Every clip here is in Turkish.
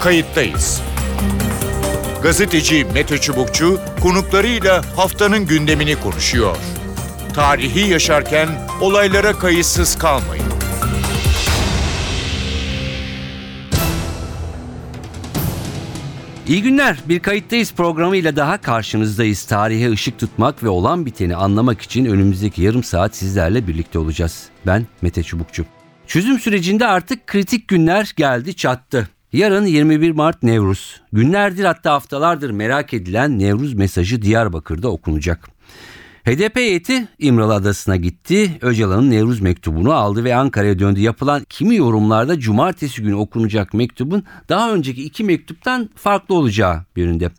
kayıttayız. Gazeteci Mete Çubukçu konuklarıyla haftanın gündemini konuşuyor. Tarihi yaşarken olaylara kayıtsız kalmayın. İyi günler. Bir kayıttayız programıyla daha karşınızdayız. Tarihe ışık tutmak ve olan biteni anlamak için önümüzdeki yarım saat sizlerle birlikte olacağız. Ben Mete Çubukçu. Çözüm sürecinde artık kritik günler geldi çattı. Yarın 21 Mart Nevruz. Günlerdir hatta haftalardır merak edilen Nevruz mesajı Diyarbakır'da okunacak. HDP heyeti İmralı Adası'na gitti. Öcalan'ın Nevruz mektubunu aldı ve Ankara'ya döndü. Yapılan kimi yorumlarda cumartesi günü okunacak mektubun daha önceki iki mektuptan farklı olacağı yönünde.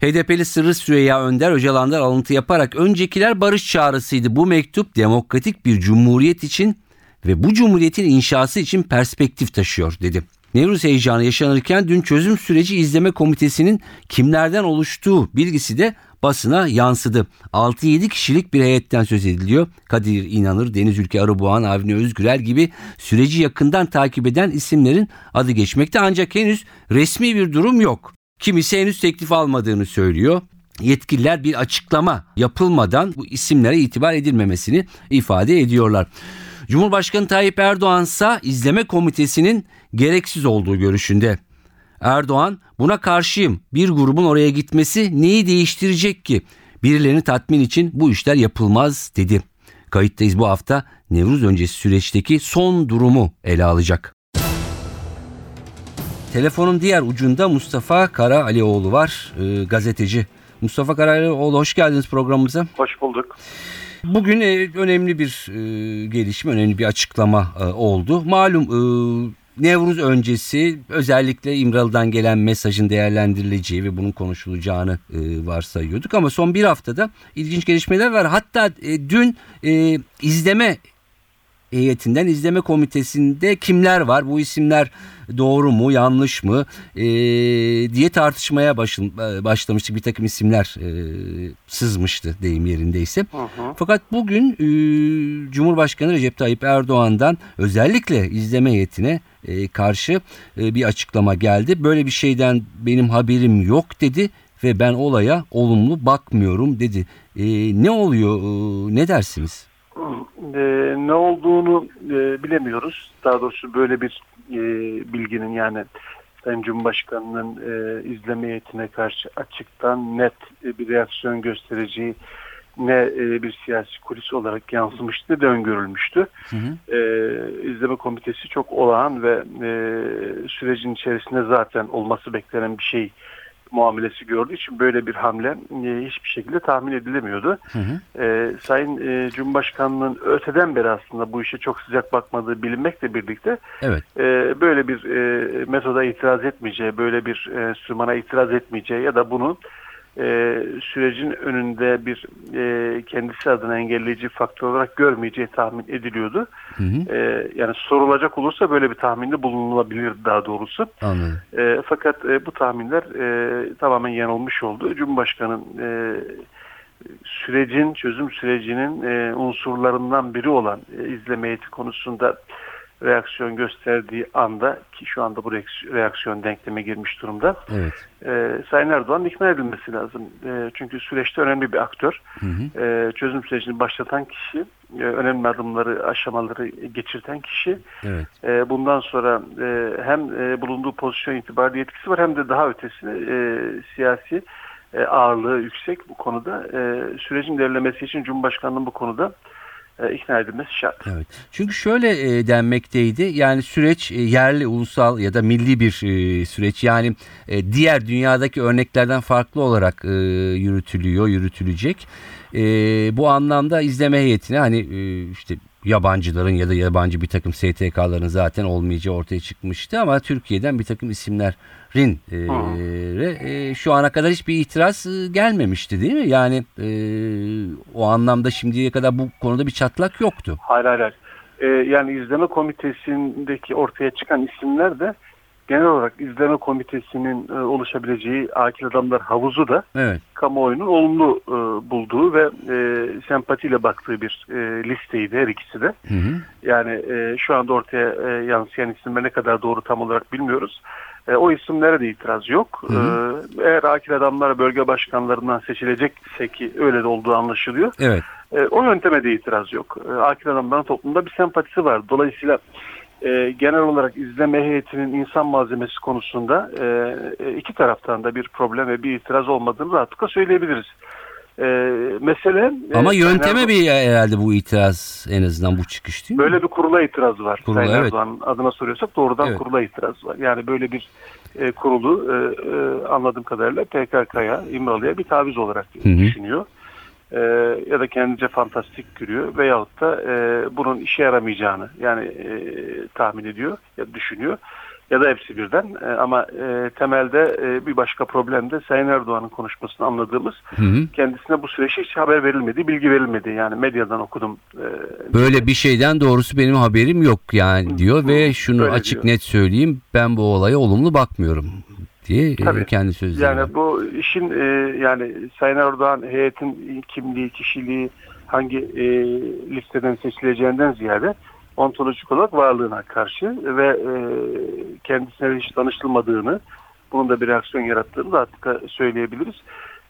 HDP'li Sırrı Süreyya Önder Öcalan'dan alıntı yaparak öncekiler barış çağrısıydı. Bu mektup demokratik bir cumhuriyet için ve bu cumhuriyetin inşası için perspektif taşıyor dedi. Nevruz heyecanı yaşanırken dün çözüm süreci izleme komitesinin kimlerden oluştuğu bilgisi de basına yansıdı. 6-7 kişilik bir heyetten söz ediliyor. Kadir İnanır, Deniz Ülke Arıboğan, Avni Özgürel gibi süreci yakından takip eden isimlerin adı geçmekte ancak henüz resmi bir durum yok. Kimisi henüz teklif almadığını söylüyor. Yetkililer bir açıklama yapılmadan bu isimlere itibar edilmemesini ifade ediyorlar. Cumhurbaşkanı Tayyip Erdoğan ise izleme komitesinin gereksiz olduğu görüşünde. Erdoğan buna karşıyım. Bir grubun oraya gitmesi neyi değiştirecek ki? Birilerini tatmin için bu işler yapılmaz dedi. Kayıttayız bu hafta Nevruz öncesi süreçteki son durumu ele alacak. Telefonun diğer ucunda Mustafa Kara Alioğlu var, e, gazeteci. Mustafa Kara Alioğlu hoş geldiniz programımıza. Hoş bulduk. Bugün e, önemli bir e, gelişme, önemli bir açıklama e, oldu. Malum Nevruz öncesi özellikle İmralı'dan gelen mesajın değerlendirileceği ve bunun konuşulacağını e, varsayıyorduk. Ama son bir haftada ilginç gelişmeler var. Hatta e, dün e, izleme heyetinden izleme komitesinde kimler var? Bu isimler doğru mu, yanlış mı e, diye tartışmaya başın, başlamıştık. Bir takım isimler e, sızmıştı deyim yerindeyse. Hı hı. Fakat bugün e, Cumhurbaşkanı Recep Tayyip Erdoğan'dan özellikle izleme heyetine e, karşı e, bir açıklama geldi. Böyle bir şeyden benim haberim yok dedi ve ben olaya olumlu bakmıyorum dedi. E, ne oluyor, e, ne dersiniz? e, ne e, bilemiyoruz. Daha doğrusu böyle bir e, bilginin yani Sayın Cumhurbaşkanı'nın e, izleme heyetine karşı açıktan net e, bir reaksiyon göstereceği ne e, bir siyasi kulis olarak yansımıştı ne de öngörülmüştü. Hı hı. E, izleme komitesi çok olağan ve e, sürecin içerisinde zaten olması beklenen bir şey muamelesi gördüğü için böyle bir hamle e, hiçbir şekilde tahmin edilemiyordu. Hı hı. E, Sayın e, Cumhurbaşkanı'nın öteden beri aslında bu işe çok sıcak bakmadığı bilinmekle birlikte evet. e, böyle bir e, metoda itiraz etmeyeceği, böyle bir e, sürmana itiraz etmeyeceği ya da bunu e, sürecin önünde bir e, kendisi adına engelleyici faktör olarak görmeyeceği tahmin ediliyordu. Hı hı. E, yani sorulacak olursa böyle bir tahminde bulunulabilir daha doğrusu. E, fakat e, bu tahminler e, tamamen yanılmış oldu. Cumhurbaşkanı e, sürecin, çözüm sürecinin e, unsurlarından biri olan e, izleme heyeti konusunda reaksiyon gösterdiği anda ki şu anda bu reaksiyon denkleme girmiş durumda. Evet. E, Sayın Erdoğan ikna edilmesi lazım. E, çünkü süreçte önemli bir aktör. Hı hı. E, çözüm sürecini başlatan kişi, e, önemli adımları, aşamaları geçirten kişi. Evet. E, bundan sonra e, hem e, bulunduğu pozisyon itibariyle yetkisi var hem de daha ötesine e, siyasi e, ağırlığı yüksek bu konuda. E, sürecin ilerlemesi için Cumhurbaşkanı'nın bu konuda ikna edilmesi şart. Evet. Çünkü şöyle e, denmekteydi yani süreç e, yerli, ulusal ya da milli bir e, süreç yani e, diğer dünyadaki örneklerden farklı olarak e, yürütülüyor, yürütülecek. E, bu anlamda izleme heyetine hani e, işte yabancıların ya da yabancı bir takım STK'ların zaten olmayacağı ortaya çıkmıştı ama Türkiye'den bir takım isimlerin e, e, şu ana kadar hiçbir itiraz e, gelmemişti değil mi? Yani e, o anlamda şimdiye kadar bu konuda bir çatlak yoktu. Hayır hayır. hayır. E, yani izleme komitesindeki ortaya çıkan isimler de genel olarak izleme komitesinin e, oluşabileceği akil adamlar havuzu da Evet. kamuoyunun olumlu e, bulduğu ve e, sempatiyle baktığı bir e, listeydi her ikisi de. Hı hı. Yani e, şu anda ortaya e, yansıyan isimler ne kadar doğru tam olarak bilmiyoruz. E, o isimlere de itiraz yok. Hı hı. E, eğer akil adamlar bölge başkanlarından seçilecekse ki öyle de olduğu anlaşılıyor. Evet. E, o yönteme de itiraz yok. E, akil adamların toplumda bir sempatisi var. Dolayısıyla e, genel olarak izleme heyetinin insan malzemesi konusunda e, e, iki taraftan da bir problem ve bir itiraz olmadığını rahatlıkla söyleyebiliriz. E, mesele Ama e, yönteme bir herhalde bu itiraz en azından bu çıkış değil mi? Böyle bir kurula itiraz var. Kurula, Sayın evet. Adına soruyorsak doğrudan Evet. kurula itiraz var. Yani böyle bir e, kurulu e, e, anladığım kadarıyla PKK'ya, İmralı'ya bir taviz olarak Hı hı. düşünüyor. E, ya da kendince fantastik görüyor veyahut da e, bunun işe yaramayacağını yani e, tahmin ediyor ya düşünüyor. Ya da hepsi birden E, ama e, temelde e, bir başka problem de Sayın Erdoğan'ın konuşmasını anladığımız Hı hı. kendisine bu süreçte hiç haber verilmedi, bilgi verilmedi. Yani medyadan okudum. E, Böyle bir şeyden doğrusu benim haberim yok yani diyor ve şunu açık diyor. net söyleyeyim ben bu olaya olumlu bakmyorum diye e, Tabii. kendi sözleri. Yani bu işin e, yani Sayın Erdoğan heyetin kimliği, kişiliği hangi e, listeden seçileceğinden ziyade ontolojik olarak varlığına karşı ve e, kendisine hiç tanıştırmadığını, bunun da bir reaksiyon yarattığını rahatlıkla söyleyebiliriz.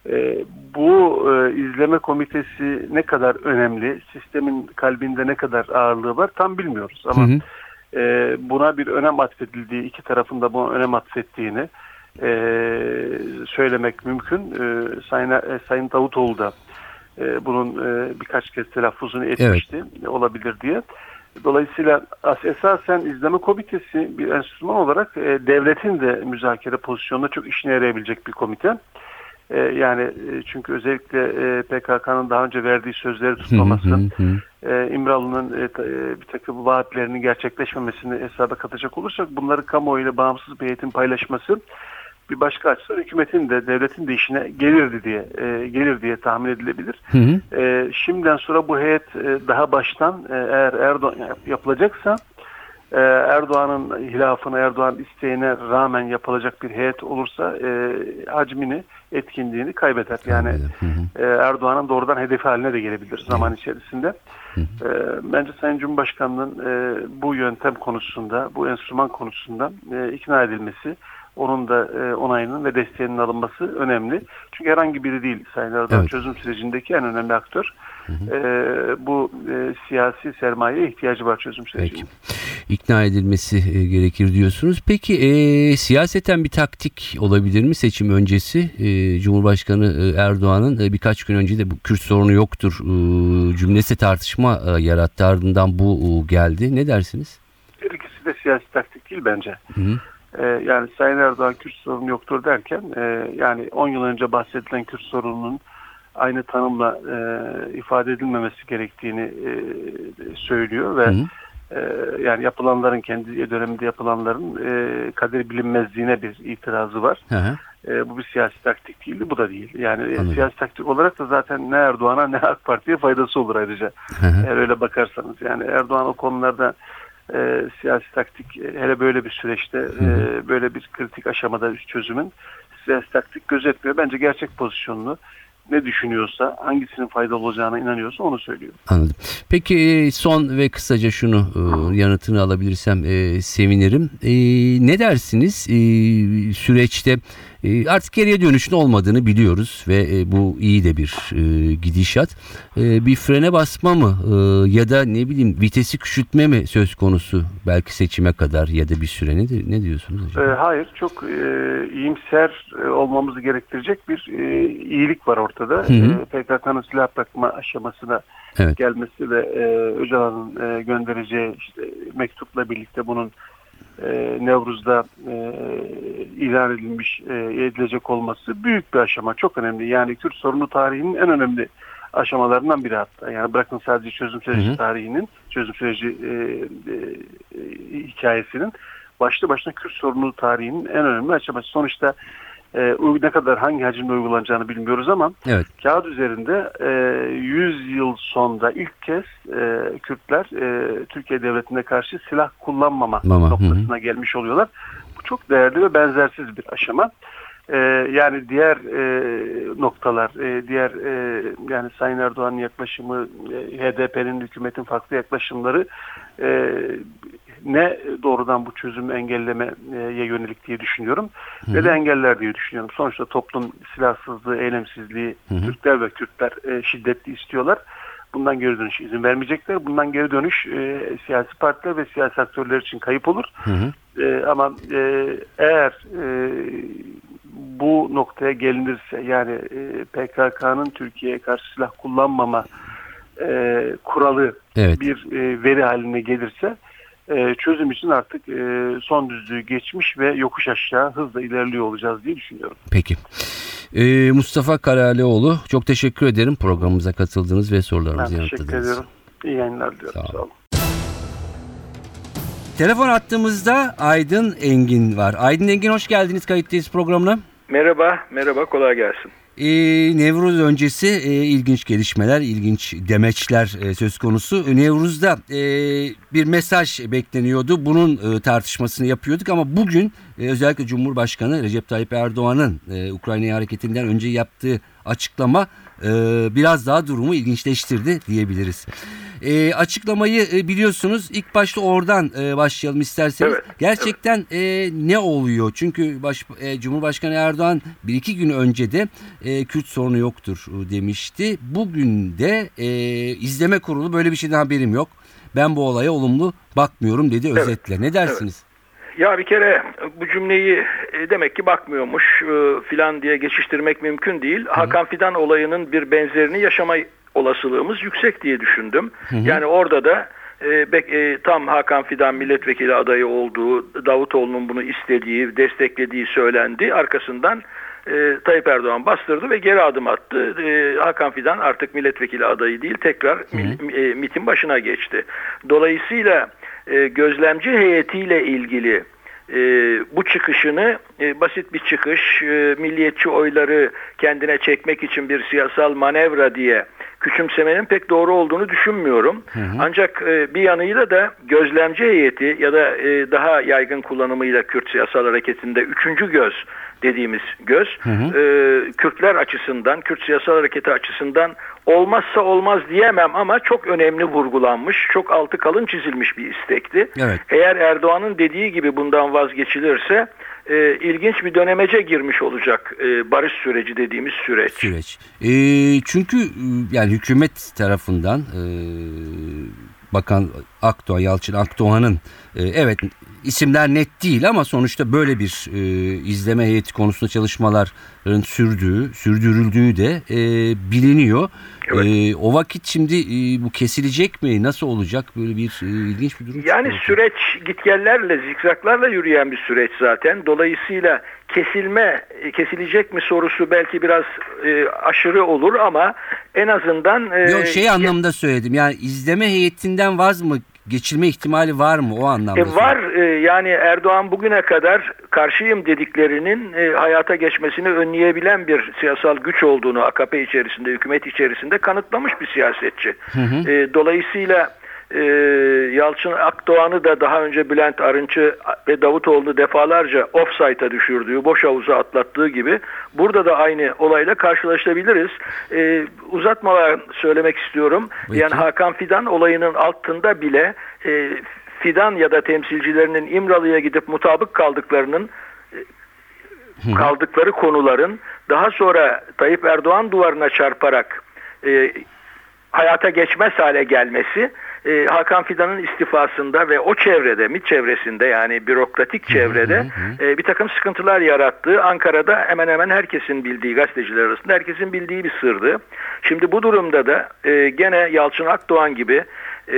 E, bu e, izleme komitesi ne kadar önemli, sistemin kalbinde ne kadar ağırlığı var tam bilmiyoruz. Ama Hı hı. e, buna bir önem atfedildiği, iki tarafın da buna önem atfettiğini e, söylemek mümkün. E, Sayın, e, Sayın Davutoğlu da e, bunun e, birkaç kez telaffuzunu etmişti olabilir diye. Dolayısıyla as- esasen izleme komitesi bir enstrüman olarak e, devletin de müzakere pozisyonunda çok işine yarayabilecek bir komite. E, yani e, çünkü özellikle e, PKK'nın daha önce verdiği sözleri tutmaması, e, İmralı'nın e, e, bir takım vaatlerinin gerçekleşmemesini hesaba katacak olursak bunları kamuoyuyla bağımsız bir eğitim paylaşması bir başka açıdan hükümetin de devletin de işine gelirdi diye e, gelir diye tahmin edilebilir. Hı hı. E, şimdiden sonra bu heyet e, daha baştan e, eğer Erdoğan yap- yapılacaksa e, Erdoğan'ın hilafına, Erdoğan isteğine rağmen yapılacak bir heyet olursa e, hacmini, etkinliğini kaybeder. Yani Hı hı. e, Erdoğan'ın doğrudan hedefi haline de gelebilir zaman içerisinde. E, bence Sayın Cumhurbaşkanı'nın e, bu yöntem konusunda, bu enstrüman konusunda e, ikna edilmesi, onun da e, onayının ve desteğinin alınması önemli. Çünkü herhangi biri değil Sayın Erdoğan Evet. çözüm sürecindeki en önemli aktör. E, bu e, siyasi sermayeye ihtiyacı var çözüm sürecinin. Peki. İkna edilmesi e, gerekir diyorsunuz. Peki e, siyaseten bir taktik olabilir mi seçim öncesi? E, Cumhurbaşkanı e, Erdoğan'ın e, birkaç gün önce de bu Kürt sorunu yoktur e, cümlesi tartışma e, yarattı. Ardından bu e, geldi. Ne dersiniz? Her ikisi de siyasi taktik değil bence. Hı hı. Ee, yani Sayın Erdoğan Kürt sorunu yoktur derken e, yani 10 yıl önce bahsedilen Kürt sorununun aynı tanımla e, ifade edilmemesi gerektiğini e, söylüyor ve Hı hı. e, yani yapılanların kendi döneminde yapılanların e, kader bilinmezliğine bir itirazı var. Hı hı. E, bu bir siyasi taktik değildi, bu da değil. Yani e, Anladım. siyasi taktik olarak da zaten ne Erdoğan'a ne AK Parti'ye faydası olur ayrıca. Hı hı. Eğer öyle bakarsanız yani Erdoğan o konularda e, siyasi taktik hele böyle bir süreçte e, böyle bir kritik aşamada çözümün siyasi taktik gözetmiyor. Bence gerçek pozisyonunu ne düşünüyorsa hangisinin faydalı olacağına inanıyorsa onu söylüyor. Anladım. Peki e, son ve kısaca şunu e, yanıtını alabilirsem e, sevinirim. E, ne dersiniz e, süreçte artık geriye dönüşün olmadığını biliyoruz ve bu iyi de bir gidişat. Bir frene basma mı ya da ne bileyim vitesi küçültme mi söz konusu belki seçime kadar ya da bir süre ne, ne diyorsunuz acaba? hayır çok iyimser olmamızı gerektirecek bir iyilik var ortada. Hı. E, PKK'nın silah bırakma aşamasına Evet. gelmesi ve e, Öcalan'ın e, göndereceği işte, mektupla birlikte bunun e, Nevruz'da e, ilan edilmiş e, edilecek olması büyük bir aşama. Çok önemli. Yani Kürt sorunu tarihinin en önemli aşamalarından biri hatta. Yani bırakın sadece çözüm süreci Hı hı. tarihinin, çözüm süreci e, e, hikayesinin başlı başına Kürt sorunu tarihinin en önemli aşaması. Sonuçta e, ne kadar hangi hacimde uygulanacağını bilmiyoruz ama Evet. kağıt üzerinde e, 100 yıl sonda ilk kez e, Kürtler e, Türkiye Devleti'ne karşı silah kullanmama Mama, hı hı. noktasına gelmiş oluyorlar. Bu çok değerli ve benzersiz bir aşama. E, yani diğer e, noktalar, e, diğer e, yani Sayın Erdoğan'ın yaklaşımı, e, HDP'nin hükümetin farklı yaklaşımları e, ne doğrudan bu çözümü engellemeye yönelik diye düşünüyorum ve de engeller diye düşünüyorum. Sonuçta toplum silahsızlığı, eylemsizliği, Türkler ve Kürtler e, şiddetli istiyorlar. Bundan geri dönüş izin vermeyecekler. Bundan geri dönüş e, siyasi partiler ve siyasi aktörler için kayıp olur. Hı hı. E, ama e, eğer e, bu noktaya gelinirse yani e, PKK'nın Türkiye'ye karşı silah kullanmama e, kuralı Evet. bir e, veri haline gelirse e, çözüm için artık e, son düzlüğü geçmiş ve yokuş aşağı hızla ilerliyor olacağız diye düşünüyorum. Peki. Ee, Mustafa Karalioğlu çok teşekkür ederim programımıza katıldığınız ve Ben sorularımızı teşekkür yanıtladığınız için. ediyorum. İyi yayınlar diliyorum. Sağ olun. Sağ olun. Telefon attığımızda Aydın Engin var. Aydın Engin hoş geldiniz kayıttayız programına. Merhaba, merhaba, kolay gelsin. Ee, Nevruz öncesi e, ilginç gelişmeler, ilginç demeçler e, söz konusu. Nevruz'da e, bir mesaj bekleniyordu. Bunun e, tartışmasını yapıyorduk ama bugün e, özellikle Cumhurbaşkanı Recep Tayyip Erdoğan'ın e, Ukrayna hareketinden önce yaptığı açıklama e, biraz daha durumu ilginçleştirdi diyebiliriz. E, açıklamayı e, biliyorsunuz. İlk başta oradan e, başlayalım isterseniz. Evet, Gerçekten e, ne oluyor? Çünkü baş, e, Cumhurbaşkanı Erdoğan bir iki gün önce de e, Kürt sorunu yoktur e, demişti. Bugün de e, izleme kurulu böyle bir şeyden haberim yok. Ben bu olaya olumlu bakmıyorum dedi özetle. Ne dersiniz? Ya bir kere bu cümleyi e, demek ki bakmıyormuş e, filan diye geçiştirmek mümkün değil. Hakan Fidan olayının bir benzerini yaşama olasılığımız yüksek diye düşündüm. Yani orada da e, bek- e, tam Hakan Fidan milletvekili adayı olduğu, Davutoğlu'nun bunu istediği, desteklediği söylendi. Arkasından e, Tayyip Erdoğan bastırdı ve geri adım attı. E, Hakan Fidan artık milletvekili adayı değil, tekrar mil- e, MİT'in başına geçti. Dolayısıyla e, gözlemci heyetiyle ilgili e, bu çıkışını e, basit bir çıkış, milliyetçi oyları kendine çekmek için bir siyasal manevra diye küçümsemenin pek doğru olduğunu düşünmüyorum. Ancak e, bir yanıyla da gözlemci heyeti ya da e, daha yaygın kullanımıyla Kürt siyasal hareketinde üçüncü göz dediğimiz göz e, Kürtler açısından, Kürt siyasal hareketi açısından olmazsa olmaz diyemem ama çok önemli vurgulanmış, çok altı kalın çizilmiş bir istekti. Evet. Eğer Erdoğan'ın dediği gibi bundan vazgeçilirse e, ilginç bir dönemece girmiş olacak e, barış süreci dediğimiz süreç. Süreç. E, çünkü e, yani hükümet tarafından e, Bakan Akdoğan, Yalçın Akdoğan'ın e, evet isimler net değil ama sonuçta böyle bir e, izleme heyeti konusunda çalışmaların sürdüğü, sürdürüldüğü de e, biliniyor. Evet. E, o vakit şimdi e, bu kesilecek mi? Nasıl olacak? Böyle bir e, ilginç bir durum. Yani çıkıyor. süreç gitgellerle, zikzaklarla yürüyen bir süreç zaten. Dolayısıyla kesilme, e, kesilecek mi sorusu belki biraz e, aşırı olur ama en azından... E, Yok şey anlamında söyledim. Yani izleme heyetinden vaz mı geçilme ihtimali var mı o anlamda? E, var e, yani Erdoğan bugüne kadar karşıyım dediklerinin e, hayata geçmesini önleyebilen bir siyasal güç olduğunu AKP içerisinde, hükümet içerisinde kanıtlamış bir siyasetçi. E, dolayısıyla e, Yalçın Akdoğan'ı da daha önce Bülent Arınç'ı ve Davutoğlu'nu defalarca offside'a düşürdüğü, boş havuza atlattığı gibi burada da aynı olayla karşılaşabiliriz. E, uzatmadan söylemek istiyorum. Peki. Yani Hakan Fidan olayının altında bile e, Fidan ya da temsilcilerinin İmralı'ya gidip mutabık kaldıklarının e, kaldıkları konuların daha sonra Tayyip Erdoğan duvarına çarparak e, hayata geçmez hale gelmesi e, Hakan Fidan'ın istifasında ve o çevrede, MİT çevresinde yani bürokratik çevrede e, bir takım sıkıntılar yarattığı Ankara'da hemen hemen herkesin bildiği gazeteciler arasında herkesin bildiği bir sırdı. Şimdi bu durumda da e, gene Yalçın Akdoğan gibi e,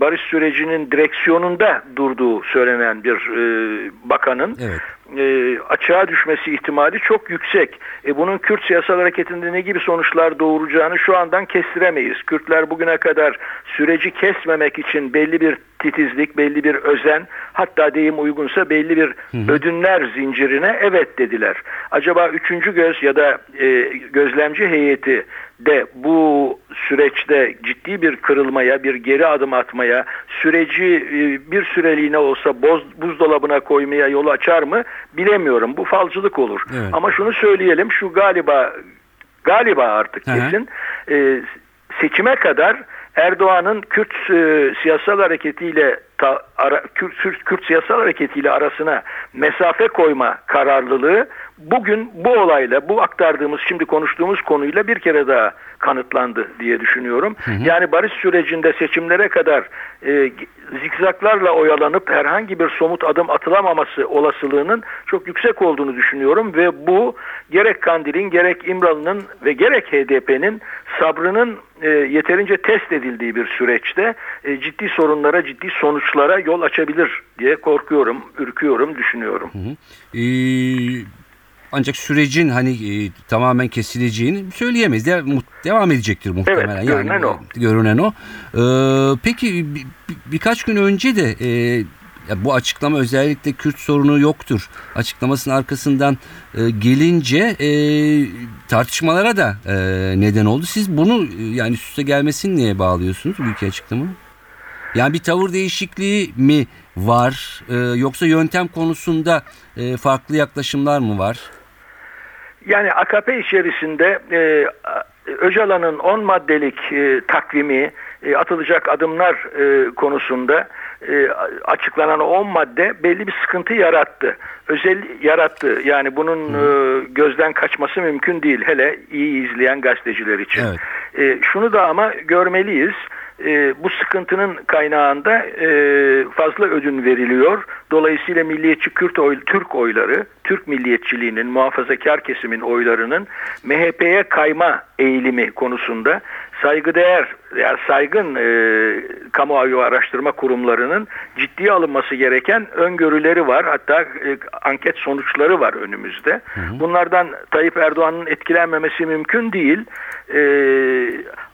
barış sürecinin direksiyonunda durduğu söylenen bir e, bakanın Evet. E, açığa düşmesi ihtimali çok yüksek. E, bunun Kürt siyasal hareketinde ne gibi sonuçlar doğuracağını şu andan kestiremeyiz. Kürtler bugüne kadar süreci kesmemek için belli bir titizlik, belli bir özen, hatta deyim uygunsa belli bir ödünler zincirine evet dediler. Acaba üçüncü göz ya da e, gözlemci heyeti de bu süreçte ciddi bir kırılmaya, bir geri adım atmaya, süreci e, bir süreliğine olsa boz, buzdolabına koymaya yol açar mı bilemiyorum. Bu falcılık olur. Evet. Ama şunu söyleyelim, şu galiba galiba artık kesin e, seçime kadar Erdoğan'ın Kürt e, siyasal hareketiyle ta- ara- Kürt, Kürt, Kürt siyasal hareketiyle arasına mesafe koyma kararlılığı bugün bu olayla bu aktardığımız şimdi konuştuğumuz konuyla bir kere daha kanıtlandı diye düşünüyorum. Yani barış sürecinde seçimlere kadar e, zikzaklarla oyalanıp herhangi bir somut adım atılamaması olasılığının çok yüksek olduğunu düşünüyorum ve bu gerek Kandil'in gerek İmralı'nın ve gerek HDP'nin sabrının e, yeterince test edildiği bir süreçte e, ciddi sorunlara, ciddi sonuçlara yol açabilir diye korkuyorum, ürküyorum, düşünüyorum. Ee, ancak sürecin hani e, tamamen kesileceğini söyleyemeyiz. De, mu- devam edecektir muhtemelen. Evet, görünen yani, o. Görünen o. Ee, peki bi- bi- birkaç gün önce de e, ya bu açıklama özellikle Kürt sorunu yoktur. Açıklamasının arkasından e, gelince e, tartışmalara da e, neden oldu. Siz bunu e, yani üst üste gelmesini neye bağlıyorsunuz bu iki açıklama? Yani bir tavır değişikliği mi var e, yoksa yöntem konusunda e, farklı yaklaşımlar mı var? Yani AKP içerisinde e, Öcalan'ın 10 maddelik e, takvimi, e, atılacak adımlar e, konusunda e, açıklanan o 10 madde belli bir sıkıntı yarattı. Özel yarattı. Yani bunun e, gözden kaçması mümkün değil. Hele iyi izleyen gazeteciler için. Evet. E, şunu da ama görmeliyiz. E, bu sıkıntının kaynağında e, fazla ödün veriliyor. Dolayısıyla milliyetçi Kürt oy, Türk oyları, Türk milliyetçiliğinin, muhafazakar kesimin oylarının MHP'ye kayma eğilimi konusunda saygıdeğer, yani saygın e, kamuoyu araştırma kurumlarının ciddiye alınması gereken öngörüleri var. Hatta e, anket sonuçları var önümüzde. Bunlardan Tayyip Erdoğan'ın etkilenmemesi mümkün değil. E,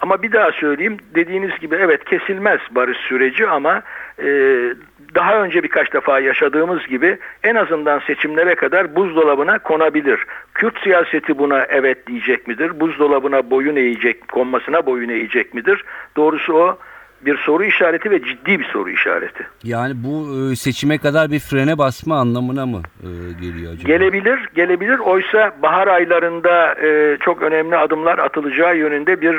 ama bir daha söyleyeyim, dediğiniz gibi evet kesilmez barış süreci ama daha önce birkaç defa yaşadığımız gibi en azından seçimlere kadar buzdolabına konabilir. Kürt siyaseti buna evet diyecek midir? Buzdolabına boyun eğecek, konmasına boyun eğecek midir? Doğrusu o bir soru işareti ve ciddi bir soru işareti. Yani bu e, seçime kadar bir frene basma anlamına mı e, geliyor acaba? Gelebilir, gelebilir. Oysa bahar aylarında e, çok önemli adımlar atılacağı yönünde bir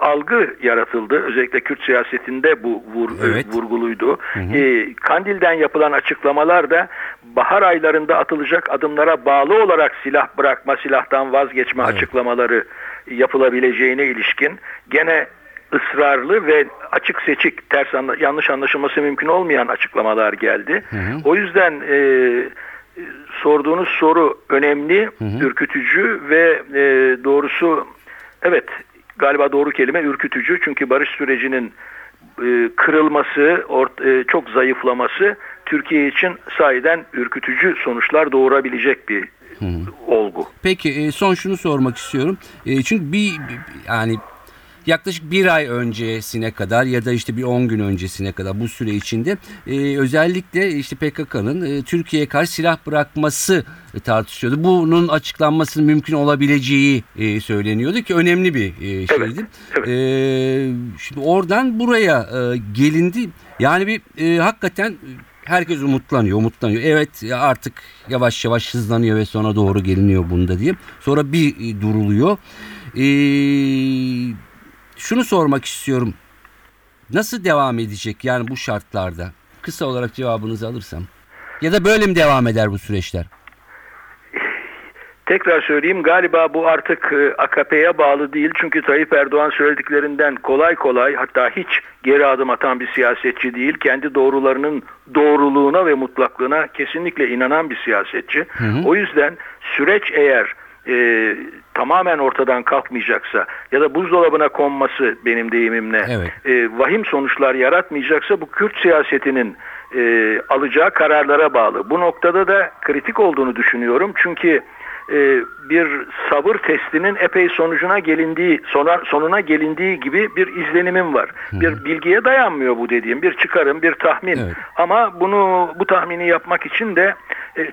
algı yaratıldı. Özellikle Kürt siyasetinde bu vur, Evet. vurguluydu. E, Kandil'den yapılan açıklamalar da bahar aylarında atılacak adımlara bağlı olarak silah bırakma, silahtan vazgeçme Evet. açıklamaları yapılabileceğine ilişkin gene ısrarlı ve açık seçik ters anla- yanlış anlaşılması mümkün olmayan açıklamalar geldi. O yüzden e, sorduğunuz soru önemli, ürkütücü ve e, doğrusu evet galiba doğru kelime ürkütücü çünkü barış sürecinin e, kırılması, ort- e, çok zayıflaması Türkiye için sahiden ürkütücü sonuçlar doğurabilecek bir olgu. Peki e, son şunu sormak istiyorum. E, çünkü bir- yani yaklaşık bir ay öncesine kadar ya da işte bir 10 gün öncesine kadar bu süre içinde e, özellikle işte PKK'nın e, Türkiye'ye karşı silah bırakması e, tartışıyordu. Bunun açıklanmasının mümkün olabileceği e, söyleniyordu ki önemli bir e, şeydi. evet. E, şimdi oradan buraya e, gelindi. Yani bir e, hakikaten herkes umutlanıyor, umutlanıyor. Evet artık yavaş yavaş hızlanıyor ve sonra doğru geliniyor bunda diye. Sonra bir e, duruluyor. E, şunu sormak istiyorum. Nasıl devam edecek yani bu şartlarda? Kısa olarak cevabınızı alırsam. Ya da böyle mi devam eder bu süreçler? Tekrar söyleyeyim galiba bu artık e, AKP'ye bağlı değil. Çünkü Tayyip Erdoğan söylediklerinden kolay kolay hatta hiç geri adım atan bir siyasetçi değil. Kendi doğrularının doğruluğuna ve mutlaklığına kesinlikle inanan bir siyasetçi. O yüzden süreç eğer e, tamamen ortadan kalkmayacaksa ya da buzdolabına konması benim deyimimle Evet. e, vahim sonuçlar yaratmayacaksa bu Kürt siyasetinin e, alacağı kararlara bağlı. Bu noktada da kritik olduğunu düşünüyorum. Çünkü e, bir sabır testinin epey sonucuna gelindiği sona, sonuna gelindiği gibi bir izlenimim var. Bir bilgiye dayanmıyor bu dediğim. Bir çıkarım, bir tahmin. Evet. Ama bunu bu tahmini yapmak için de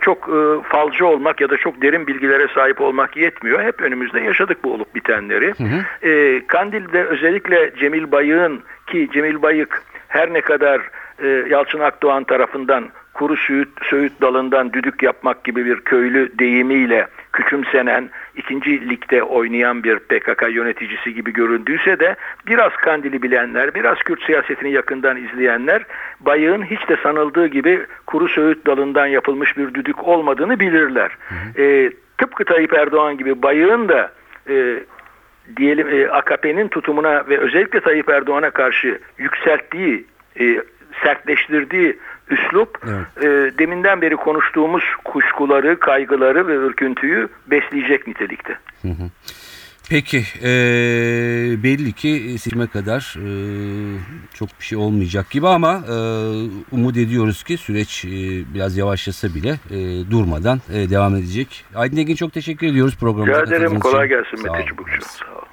çok e, falcı olmak ya da çok derin bilgilere sahip olmak yetmiyor. Hep önümüzde yaşadık bu olup bitenleri. E, Kandil'de özellikle Cemil Bayık'ın ki Cemil Bayık her ne kadar e, Yalçın Akdoğan tarafından kuru söğüt, söğüt dalından düdük yapmak gibi bir köylü deyimiyle küçümsenen, ikinci ligde oynayan bir PKK yöneticisi gibi göründüyse de biraz Kandil'i bilenler, biraz Kürt siyasetini yakından izleyenler Bayık'ın hiç de sanıldığı gibi kuru söğüt dalından yapılmış bir düdük olmadığını bilirler. E, tıpkı Tayyip Erdoğan gibi Bayık'ın da e, diyelim e, AKP'nin tutumuna ve özellikle Tayyip Erdoğan'a karşı yükselttiği, e, sertleştirdiği üslup e, deminden beri konuştuğumuz kuşkuları, kaygıları ve ürküntüyü besleyecek nitelikte. Peki e, belli ki seçime kadar e, çok bir şey olmayacak gibi ama e, umut ediyoruz ki süreç e, biraz yavaşlasa bile e, durmadan e, devam edecek. Aydın Engin çok teşekkür ediyoruz programımıza Rica ederim. Kolay gelsin Mete. Çubukçu. Sağ ol.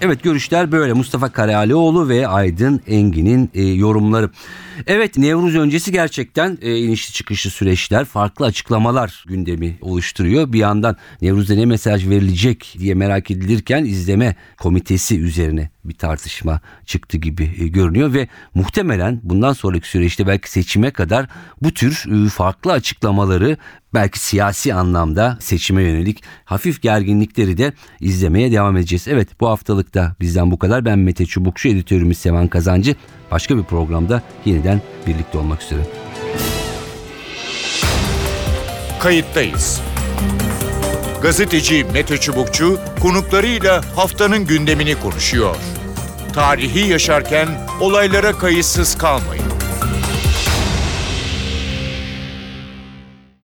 Evet görüşler böyle. Mustafa Karahalioğlu ve Aydın Engin'in e, yorumları. Evet Nevruz öncesi gerçekten e, inişli çıkışlı süreçler, farklı açıklamalar gündemi oluşturuyor. Bir yandan Nevruz'da ne mesaj verilecek diye merak edilirken izleme komitesi üzerine bir tartışma çıktı gibi e, görünüyor ve muhtemelen bundan sonraki süreçte belki seçime kadar bu tür e, farklı açıklamaları belki siyasi anlamda seçime yönelik hafif gerginlikleri de izlemeye devam edeceğiz. Evet bu haftalık da bizden bu kadar. Ben Mete Çubukçu, editörümüz Sevan Kazancı. Başka bir programda yeniden birlikte olmak üzere. Kayıttayız. Gazeteci Mete Çubukçu konuklarıyla haftanın gündemini konuşuyor. Tarihi yaşarken olaylara kayıtsız kalmayın.